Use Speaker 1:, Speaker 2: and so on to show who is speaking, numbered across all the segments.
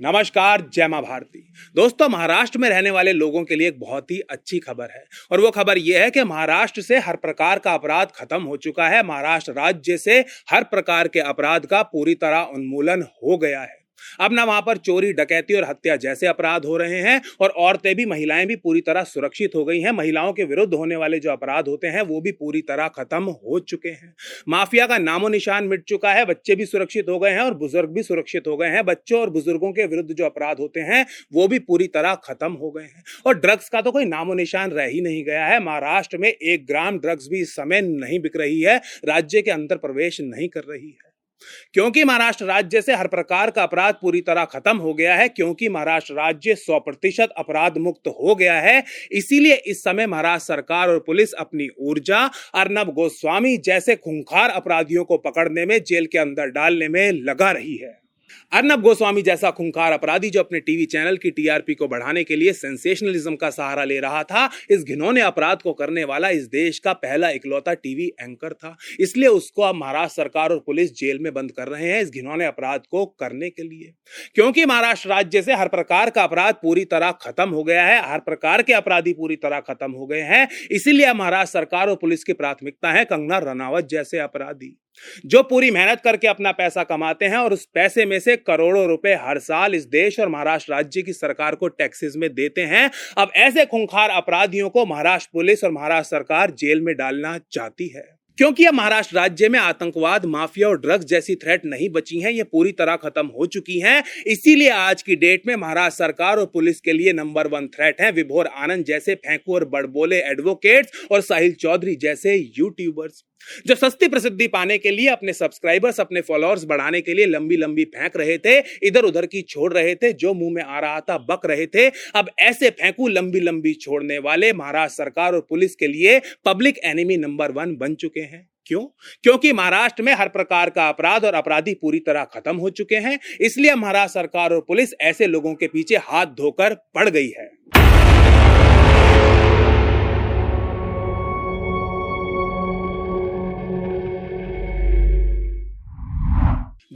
Speaker 1: नमस्कार, जय माँ भारती। दोस्तों, महाराष्ट्र में रहने वाले लोगों के लिए एक बहुत ही अच्छी खबर है। और वो खबर ये है कि महाराष्ट्र से हर प्रकार का अपराध खत्म हो चुका है। महाराष्ट्र राज्य से हर प्रकार के अपराध का पूरी तरह उन्मूलन हो गया है। अब ना वहाँ पर चोरी, डकैती और हत्या जैसे अपराध हो रहे हैं और औरतें भी, महिलाएँ भी पूरी तरह सुरक्षित हो गई हैं। महिलाओं के विरुद्ध होने वाले जो अपराध होते हैं, वो भी पूरी तरह खत्म हो चुके हैं। माफिया का नामो निशान मिट चुका है, बच्चे भी सुरक्षित हो गए हैं और बुज़ुर्ग भी सुरक्षित हो गए हैं। बच्चों और बुज़ुर्गों के विरुद्ध जो अपराध होते हैं, वो भी पूरी तरह खत्म हो गए हैं। और ड्रग्स का तो कोई नामो निशान रह ही नहीं गया है। महाराष्ट्र में एक ग्राम ड्रग्स भी इस समय नहीं बिक रही है, राज्य के अंदर प्रवेश नहीं कर रही है। क्योंकि महाराष्ट्र राज्य से हर प्रकार का अपराध पूरी तरह खत्म हो गया है, क्योंकि महाराष्ट्र राज्य 100 प्रतिशत अपराध मुक्त हो गया है। इसीलिए इस समय महाराष्ट्र सरकार और पुलिस अपनी ऊर्जा, अर्नब गोस्वामी जैसे खूंखार अपराधियों को पकड़ने में, जेल के अंदर डालने में लगा रही है। अर्नब गोस्वामी जैसा खुंखार अपराधी जो अपने टीवी चैनल की टीआरपी को बढ़ाने के लिए सेंसेशनलिज्म का सहारा ले रहा था, इस घिनौने अपराध को करने वाला इस देश का पहला इकलौता टीवी एंकर था। इसलिए उसको अब महाराष्ट्र सरकार और पुलिस जेल में बंद कर रहे हैं इस घिनौने अपराध को करने के लिए। क्योंकि महाराष्ट्र राज्य से हर प्रकार का अपराध पूरी तरह खत्म हो गया है, हर प्रकार के अपराधी पूरी तरह खत्म हो गए हैं, इसीलिए महाराष्ट्र सरकार और पुलिस की प्राथमिकता है कंगना रनावत जैसे अपराधी। जो पूरी मेहनत करके अपना पैसा कमाते हैं और उस पैसे में से करोड़ों रुपए हर साल इस देश और महाराष्ट्र राज्य की सरकार को टैक्सेस में देते हैं। अब ऐसे खूंखार अपराधियों को महाराष्ट्र पुलिस और महाराष्ट्र सरकार जेल में डालना चाहती है। क्योंकि अब महाराष्ट्र राज्य में आतंकवाद, माफिया और ड्रग्स जैसी थ्रेट नहीं बची हैं, ये पूरी तरह खत्म हो चुकी हैं। इसीलिए आज की डेट में महाराष्ट्र सरकार और पुलिस के लिए नंबर वन थ्रेट है। विभोर आनंद जैसे फेंकू और बड़बोले एडवोकेट्स और साहिल चौधरी जैसे यूट्यूबर्स जो सस्ती प्रसिद्धि पाने के लिए अपने सब्सक्राइबर्स अपने फॉलोअर्स बढ़ाने के लिए लंबी लंबी फेंक रहे थे, इधर उधर की छोड़ रहे थे, जो मुँह में आ रहा था बक रहे थे, अब ऐसे फेंकू लंबी लंबी छोड़ने वाले महाराष्ट्र सरकार और पुलिस के लिए पब्लिक एनिमी नंबर वन बन चुके हैं। क्यों? क्योंकि महाराष्ट्र में हर प्रकार का अपराध और अपराधी पूरी तरह खत्म हो चुके हैं, इसलिए महाराष्ट्र सरकार और पुलिस ऐसे लोगों के पीछे हाथ धोकर पड़ गई है।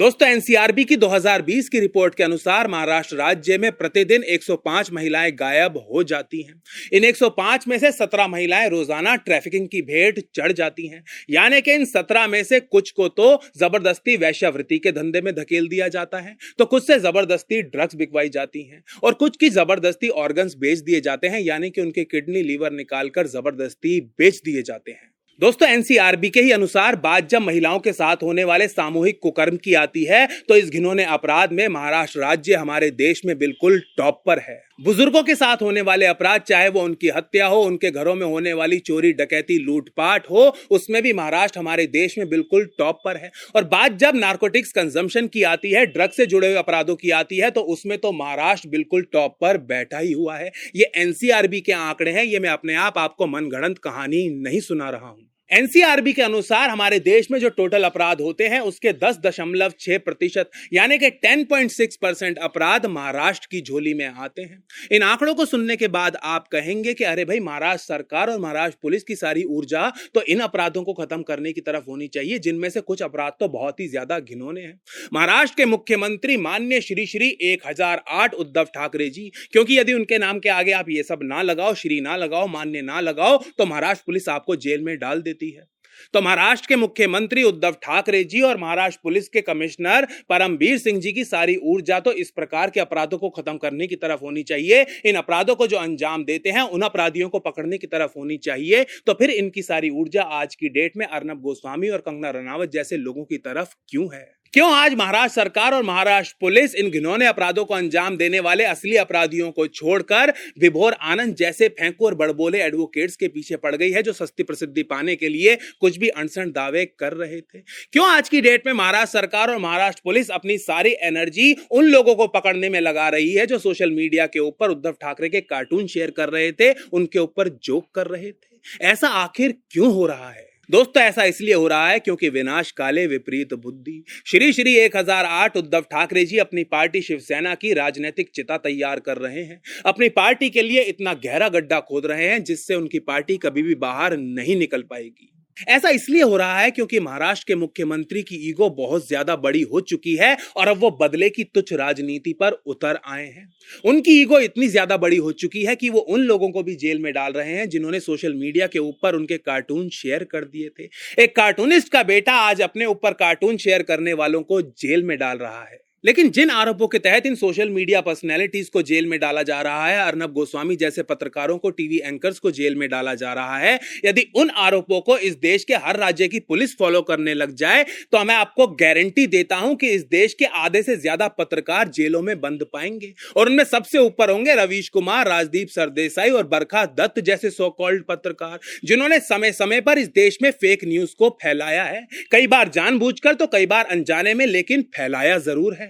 Speaker 1: दोस्तों, एनसीआरबी की 2020 की रिपोर्ट के अनुसार महाराष्ट्र राज्य में प्रतिदिन 105 महिलाएँ गायब हो जाती हैं। इन 105 में से 17 महिलाएँ रोज़ाना ट्रैफिकिंग की भेंट चढ़ जाती हैं। यानी कि इन 17 में से कुछ को तो ज़बरदस्ती वैश्यावृत्ति के धंधे में धकेल दिया जाता है तो कुछ से ज़बरदस्ती ड्रग्स बिकवाई जाती हैं और कुछ की ज़बरदस्ती ऑर्गन्स बेच दिए जाते हैं, यानी कि उनके किडनी, लीवर निकालकर ज़बरदस्ती बेच दिए जाते हैं। दोस्तों, एनसीआरबी के ही अनुसार बात जब महिलाओं के साथ होने वाले सामूहिक कुकर्म की आती है तो इस घिनौने अपराध में महाराष्ट्र राज्य हमारे देश में बिल्कुल टॉप पर है। बुज़ुर्गों के साथ होने वाले अपराध, चाहे वो उनकी हत्या हो, उनके घरों में होने वाली चोरी, डकैती, लूटपाट हो, उसमें भी महाराष्ट्र हमारे देश में बिल्कुल टॉप पर है। और बात जब नार्कोटिक्स कंजम्पशन की आती है ड्रग से जुड़े हुए अपराधों की आती है तो उसमें तो महाराष्ट्र बिल्कुल टॉप पर बैठा ही हुआ है। ये एनसीआरबी के आंकड़े हैं, ये मैं अपने आप आपको मनगढ़ंत कहानी नहीं सुना रहा हूँ। एनसीआरबी के अनुसार हमारे देश में जो टोटल अपराध होते हैं, उसके दस दशमलव छह प्रतिशत, यानी कि टेन पॉइंट सिक्स परसेंट अपराध महाराष्ट्र की झोली में आते हैं। इन आंकड़ों को सुनने के बाद आप कहेंगे कि अरे भाई, महाराष्ट्र सरकार और महाराष्ट्र पुलिस की सारी ऊर्जा तो इन अपराधों को खत्म करने की तरफ़ होनी चाहिए, जिनमें से कुछ अपराध तो बहुत ही ज़्यादा घिनौने हैं। महाराष्ट्र के मुख्यमंत्री मान्य श्री श्री एक हज़ार आठ उद्धव ठाकरे जी, क्योंकि यदि उनके नाम के आगे आप ये सब ना लगाओ, श्री ना लगाओ, मान्य ना लगाओ तो महाराष्ट्र पुलिस आपको जेल में डाल देती देती है। तो महाराष्ट्र के मुख्यमंत्री उद्धव ठाकरे जी और महाराष्ट्र पुलिस के कमिश्नर परमवीर सिंह जी की सारी ऊर्जा तो इस प्रकार के अपराधों को खत्म करने की तरफ़ होनी चाहिए। इन अपराधों को जो अंजाम देते हैं, उन अपराधियों को पकड़ने की तरफ़ होनी चाहिए। तो फिर इनकी सारी ऊर्जा आज की डेट में अर्नब गोस्वामी और कंगना रनावत जैसे लोगों की तरफ़ क्यों है? क्यों आज महाराष्ट्र सरकार और महाराष्ट्र पुलिस इन घिनौने अपराधों को अंजाम देने वाले असली अपराधियों को छोड़कर विभोर आनंद जैसे फेंको और बड़बोले एडवोकेट्स के पीछे पड़ गई है, जो सस्ती प्रसिद्धि पाने के लिए कुछ भी अनसन दावे कर रहे थे। क्यों आज की डेट में महाराष्ट्र सरकार और महाराष्ट्र पुलिस अपनी सारी एनर्जी उन लोगों को पकड़ने में लगा रही है, जो सोशल मीडिया के ऊपर उद्धव ठाकरे के कार्टून शेयर कर रहे थे, उनके ऊपर जोक कर रहे थे? ऐसा आखिर क्यों हो रहा है? दोस्तों, ऐसा इसलिए हो रहा है क्योंकि विनाश काले, विपरीत बुद्धि। श्री श्री 1008 उद्धव ठाकरे जी अपनी पार्टी शिवसेना की राजनीतिक चिता तैयार कर रहे हैं। अपनी पार्टी के लिए इतना गहरा गड्ढा खोद रहे हैं, जिससे उनकी पार्टी कभी भी बाहर नहीं निकल पाएगी। ऐसा इसलिए हो रहा है क्योंकि महाराष्ट्र के मुख्यमंत्री की ईगो बहुत ज़्यादा बड़ी हो चुकी है और अब वो बदले की तुच्छ राजनीति पर उतर आए हैं। उनकी ईगो इतनी ज़्यादा बड़ी हो चुकी है कि वो उन लोगों को भी जेल में डाल रहे हैं जिन्होंने सोशल मीडिया के ऊपर उनके कार्टून शेयर कर दिए थे। एक कार्टूनिस्ट का बेटा आज अपने ऊपर कार्टून शेयर करने वालों को जेल में डाल रहा है। लेकिन जिन आरोपों के तहत इन सोशल मीडिया पर्सनैलिटीज को जेल में डाला जा रहा है, अर्नब गोस्वामी जैसे पत्रकारों को, टीवी एंकर्स को जेल में डाला जा रहा है, यदि उन आरोपों को इस देश के हर राज्य की पुलिस फॉलो करने लग जाए तो मैं आपको गारंटी देता हूँ कि इस देश के आधे से ज़्यादा पत्रकार जेलों में बंद पाएँगे। और उनमें सबसे ऊपर होंगे रवीश कुमार, राजदीप सरदेसाई और बरखा दत्त जैसे सो कॉल्ड पत्रकार, जिन्होंने समय समय पर इस देश में फेक न्यूज़ को फैलाया है। कई बार जानबूझकर तो कई बार अनजाने में, लेकिन फैलाया ज़रूर है।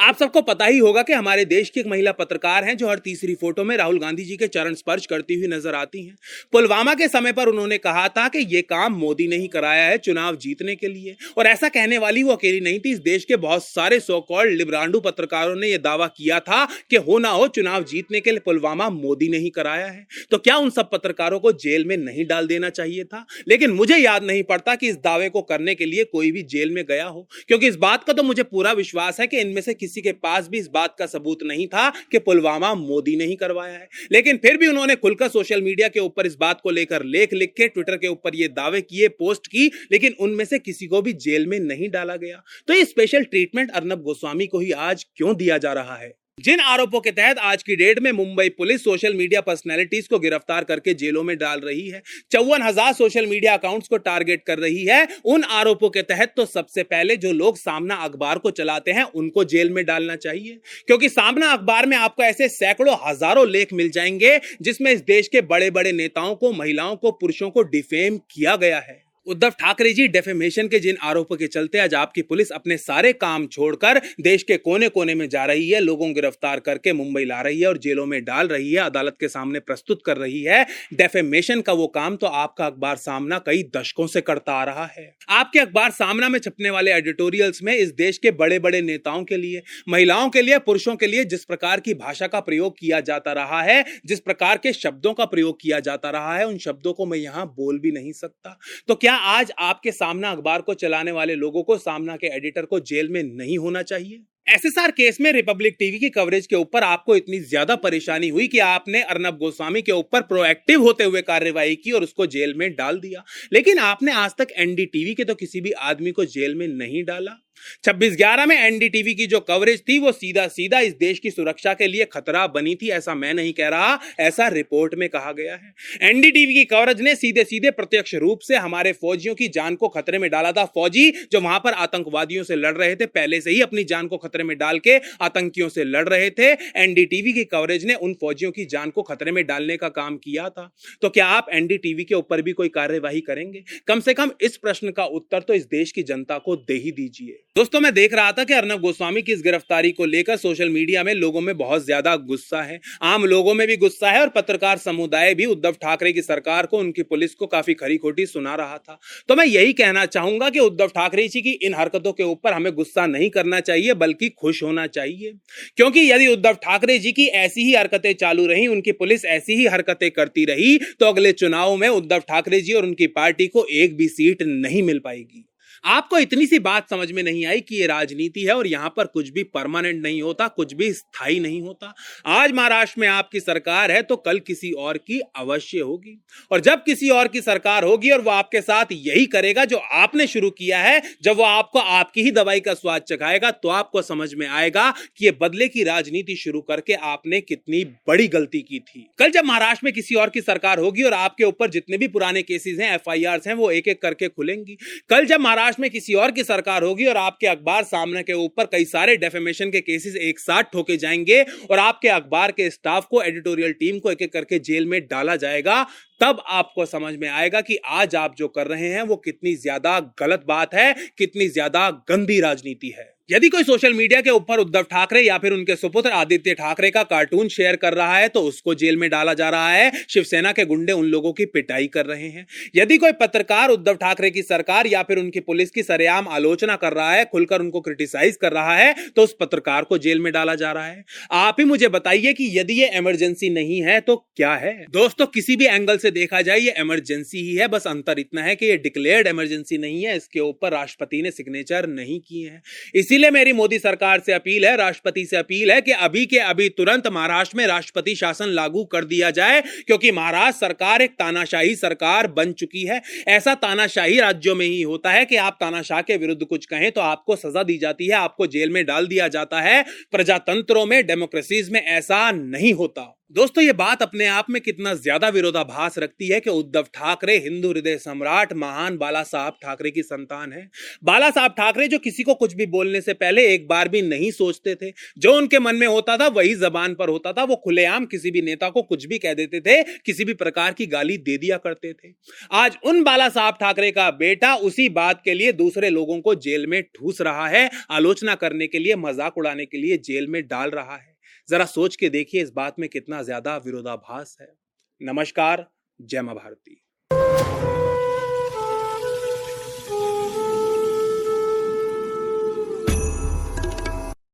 Speaker 1: आप सबको पता ही होगा कि हमारे देश की एक महिला पत्रकार हैं जो हर तीसरी फ़ोटो में राहुल गांधी जी के चरण स्पर्श करती हुई नज़र आती हैं। पुलवामा के समय पर उन्होंने कहा था कि यह काम मोदी ने ही कराया है चुनाव जीतने के लिए। और ऐसा कहने वाली वो अकेली नहीं थी, इस देश के बहुत सारे सो कॉल्ड लिब्रांडू पत्रकारों ने यह दावा किया था कि हो ना हो, चुनाव जीतने के लिए पुलवामा मोदी ने ही कराया है। तो क्या उन सब पत्रकारों को जेल में नहीं डाल देना चाहिए था? लेकिन मुझे याद नहीं पड़ता कि इस दावे को करने के लिए कोई भी जेल में गया हो। क्योंकि इस बात का तो मुझे पूरा विश्वास है कि इनमें से किसी के पास भी इस बात का सबूत नहीं था कि पुलवामा मोदी ने ही करवाया है। लेकिन फिर भी उन्होंने खुलकर सोशल मीडिया के ऊपर इस बात को लेकर लेख लिख के, ट्विटर के ऊपर ये दावे किए, पोस्ट की, लेकिन उनमें से किसी को भी जेल में नहीं डाला गया। तो ये स्पेशल ट्रीटमेंट अर्नब गोस्वामी को ही आज क्यों दिया जा रहा है? जिन आरोपों के तहत आज की डेट में Mumbai police social media personalities को गिरफ़्तार करके जेलों में डाल रही है, चौवन हज़ार सोशल मीडिया अकाउंट्स को टारगेट कर रही है, उन आरोपों के तहत तो सबसे पहले जो लोग सामना अखबार को चलाते हैं, उनको जेल में डालना चाहिए, क्योंकि सामना अखबार में आपको ऐसे सैकड़ों, हज़ारों लेख मिल जाएँगे, जिसमें इस देश के बड़े बड़े नेताओं को, महिलाओं को, पुरुषों को डिफेम किया गया है। उद्धव ठाकरे जी डेफेमेशन के जिन आरोपों के चलते आज आपकी पुलिस अपने सारे काम छोड़कर देश के कोने कोने में जा रही है, लोगों को गिरफ़्तार करके मुंबई ला रही है और जेलों में डाल रही है, अदालत के सामने प्रस्तुत कर रही है। डेफेमेशन का वो काम तो आपका अखबार सामना कई दशकों से करता आ रहा है। आपके अखबार सामना में छपने वाले एडिटोरियल्स में इस देश के बड़े बड़े नेताओं के लिए, महिलाओं के लिए, पुरुषों के लिए जिस प्रकार की भाषा का प्रयोग किया जाता रहा है, जिस प्रकार के शब्दों का प्रयोग किया जाता रहा है, उन शब्दों को मैं यहाँ बोल भी नहीं सकता। तो क्या आज आपके सामना अखबार को चलाने वाले लोगों को, सामना के एडिटर को जेल में नहीं होना चाहिए? एसएसआर केस में रिपब्लिक टीवी की कवरेज के ऊपर आपको इतनी ज़्यादा परेशानी हुई कि आपने अर्नब गोस्वामी के ऊपर प्रोएक्टिव होते हुए कार्यवाही की और उसको जेल में डाल दिया। लेकिन आपने आज तक एनडीटीवी के तो किसी भी आदमी को जेल में नहीं डाला। छब्बीस ग्यारह में एनडीटीवी की जो कवरेज थी, वो सीधा सीधा इस देश की सुरक्षा के लिए खतरा बनी थी, ऐसा मैं नहीं कह रहा, ऐसा रिपोर्ट में कहा गया है। एनडीटीवी की कवरेज ने सीधे सीधे प्रत्यक्ष रूप से हमारे फौजियों की जान को खतरे में डाला था। फौजी जो वहाँ पर आतंकवादियों से लड़ रहे थे, पहले से ही अपनी जान को खतरे में डाल के आतंकियों से लड़ रहे थे, एनडीटीवी की कवरेज ने उन फौजियों की जान को खतरे में डालने का काम किया था। तो क्या आप एनडीटीवी के ऊपर भी कोई कार्यवाही करेंगे? कम से कम इस प्रश्न का उत्तर तो इस देश की जनता को दे ही दीजिए। दोस्तों, मैं देख रहा था कि अर्नब गोस्वामी की इस गिरफ्तारी को लेकर सोशल मीडिया में लोगों में बहुत ज़्यादा गुस्सा है। आम लोगों में भी गुस्सा है और पत्रकार समुदाय भी उद्धव ठाकरे की सरकार को, उनकी पुलिस को काफ़ी खरी खोटी सुना रहा था। तो मैं यही कहना चाहूँगा कि उद्धव ठाकरे जी की इन हरकतों के ऊपर हमें गुस्सा नहीं करना चाहिए, बल्कि खुश होना चाहिए। क्योंकि यदि उद्धव ठाकरे जी की ऐसी ही हरकतें चालू रही, उनकी पुलिस ऐसी ही हरकतें करती रही तो अगले चुनाव में उद्धव ठाकरे जी और उनकी पार्टी को एक भी सीट नहीं मिल पाएगी। आपको इतनी सी बात समझ में नहीं आई कि ये राजनीति है और यहाँ पर कुछ भी परमानेंट नहीं होता, कुछ भी स्थायी नहीं होता। आज महाराष्ट्र में आपकी सरकार है तो कल किसी और की अवश्य होगी। और जब किसी और की सरकार होगी और वो आपके साथ यही करेगा जो आपने शुरू किया है, जब वो आपको आपकी ही दवाई का स्वाद चखाएगा तो आपको समझ में आएगा कि ये बदले की राजनीति शुरू करके आपने कितनी बड़ी गलती की थी। कल जब महाराष्ट्र में किसी और की सरकार होगी और आपके ऊपर जितने भी पुराने केसेस हैं एफ़ हैं, वो एक एक करके खुलेंगी। कल जब महाराष्ट्र महाराष्ट्र में किसी और की सरकार होगी और आपके अखबार सामने के ऊपर कई सारे डेफेमेशन के केसेस एक साथ ठोके जाएँगे और आपके अखबार के स्टाफ को एडिटोरियल टीम को एक एक करके जेल में डाला जाएगा। तब आपको समझ में आएगा कि आज आप जो कर रहे हैं, वो कितनी ज़्यादा गलत बात है, कितनी ज़्यादा गंदी राजनीति है। यदि कोई सोशल मीडिया के ऊपर उद्धव ठाकरे या फिर उनके सुपुत्र आदित्य ठाकरे का कार्टून शेयर कर रहा है तो उसको जेल में डाला जा रहा है। शिवसेना के गुंडे उन लोगों की पिटाई कर रहे हैं। यदि कोई पत्रकार उद्धव ठाकरे की सरकार या फिर उनकी पुलिस की सरेआम आलोचना कर रहा है, खुलकर उनको क्रिटिसाइज कर रहा है तो उस पत्रकार को जेल में डाला जा रहा है। आप ही मुझे बताइए कि यदि ये इमरजेंसी नहीं है तो क्या है? दोस्तों, किसी भी एंगल से से देखा जाए, ये इमरजेंसी ही है। बस अंतर इतना है कि ये डिक्लेयर्ड इमरजेंसी नहीं है। इसके ऊपर राष्ट्रपति ने सिग्नेचर नहीं किए हैं। इसीलिए मेरी मोदी सरकार से अपील है, राष्ट्रपति से अपील है कि अभी के अभी तुरंत महाराष्ट्र में राष्ट्रपति शासन लागू कर दिया जाए, क्योंकि महाराष्ट्र सरकार एक तानाशाही सरकार बन चुकी है। ऐसा तानाशाही राज्यों में ही होता है कि आप तानाशाह के विरुद्ध कुछ कहें तो आपको सजा दी जाती है, आपको जेल में डाल दिया जाता है। प्रजातंत्रों में डेमोक्रेसीज में ऐसा नहीं होता। दोस्तों, ये बात अपने आप में कितना ज़्यादा विरोधाभास रखती है कि उद्धव ठाकरे हिंदू हृदय सम्राट महान बाला साहब ठाकरे की संतान है। बाला साहब ठाकरे जो किसी को कुछ भी बोलने से पहले एक बार भी नहीं सोचते थे, जो उनके मन में होता था वही जबान पर होता था, वो खुलेआम किसी भी नेता को कुछ भी कह देते थे, किसी भी प्रकार की गाली दे दिया करते थे। आज उन बाला साहब ठाकरे का बेटा उसी बात के लिए दूसरे लोगों को जेल में ठूस रहा है, आलोचना करने के लिए, मज़ाक उड़ाने के लिए जेल में डाल रहा है। जरा सोच के देखिए इस बात में कितना ज़्यादा विरोधाभास है। नमस्कार, जय माँ भारती।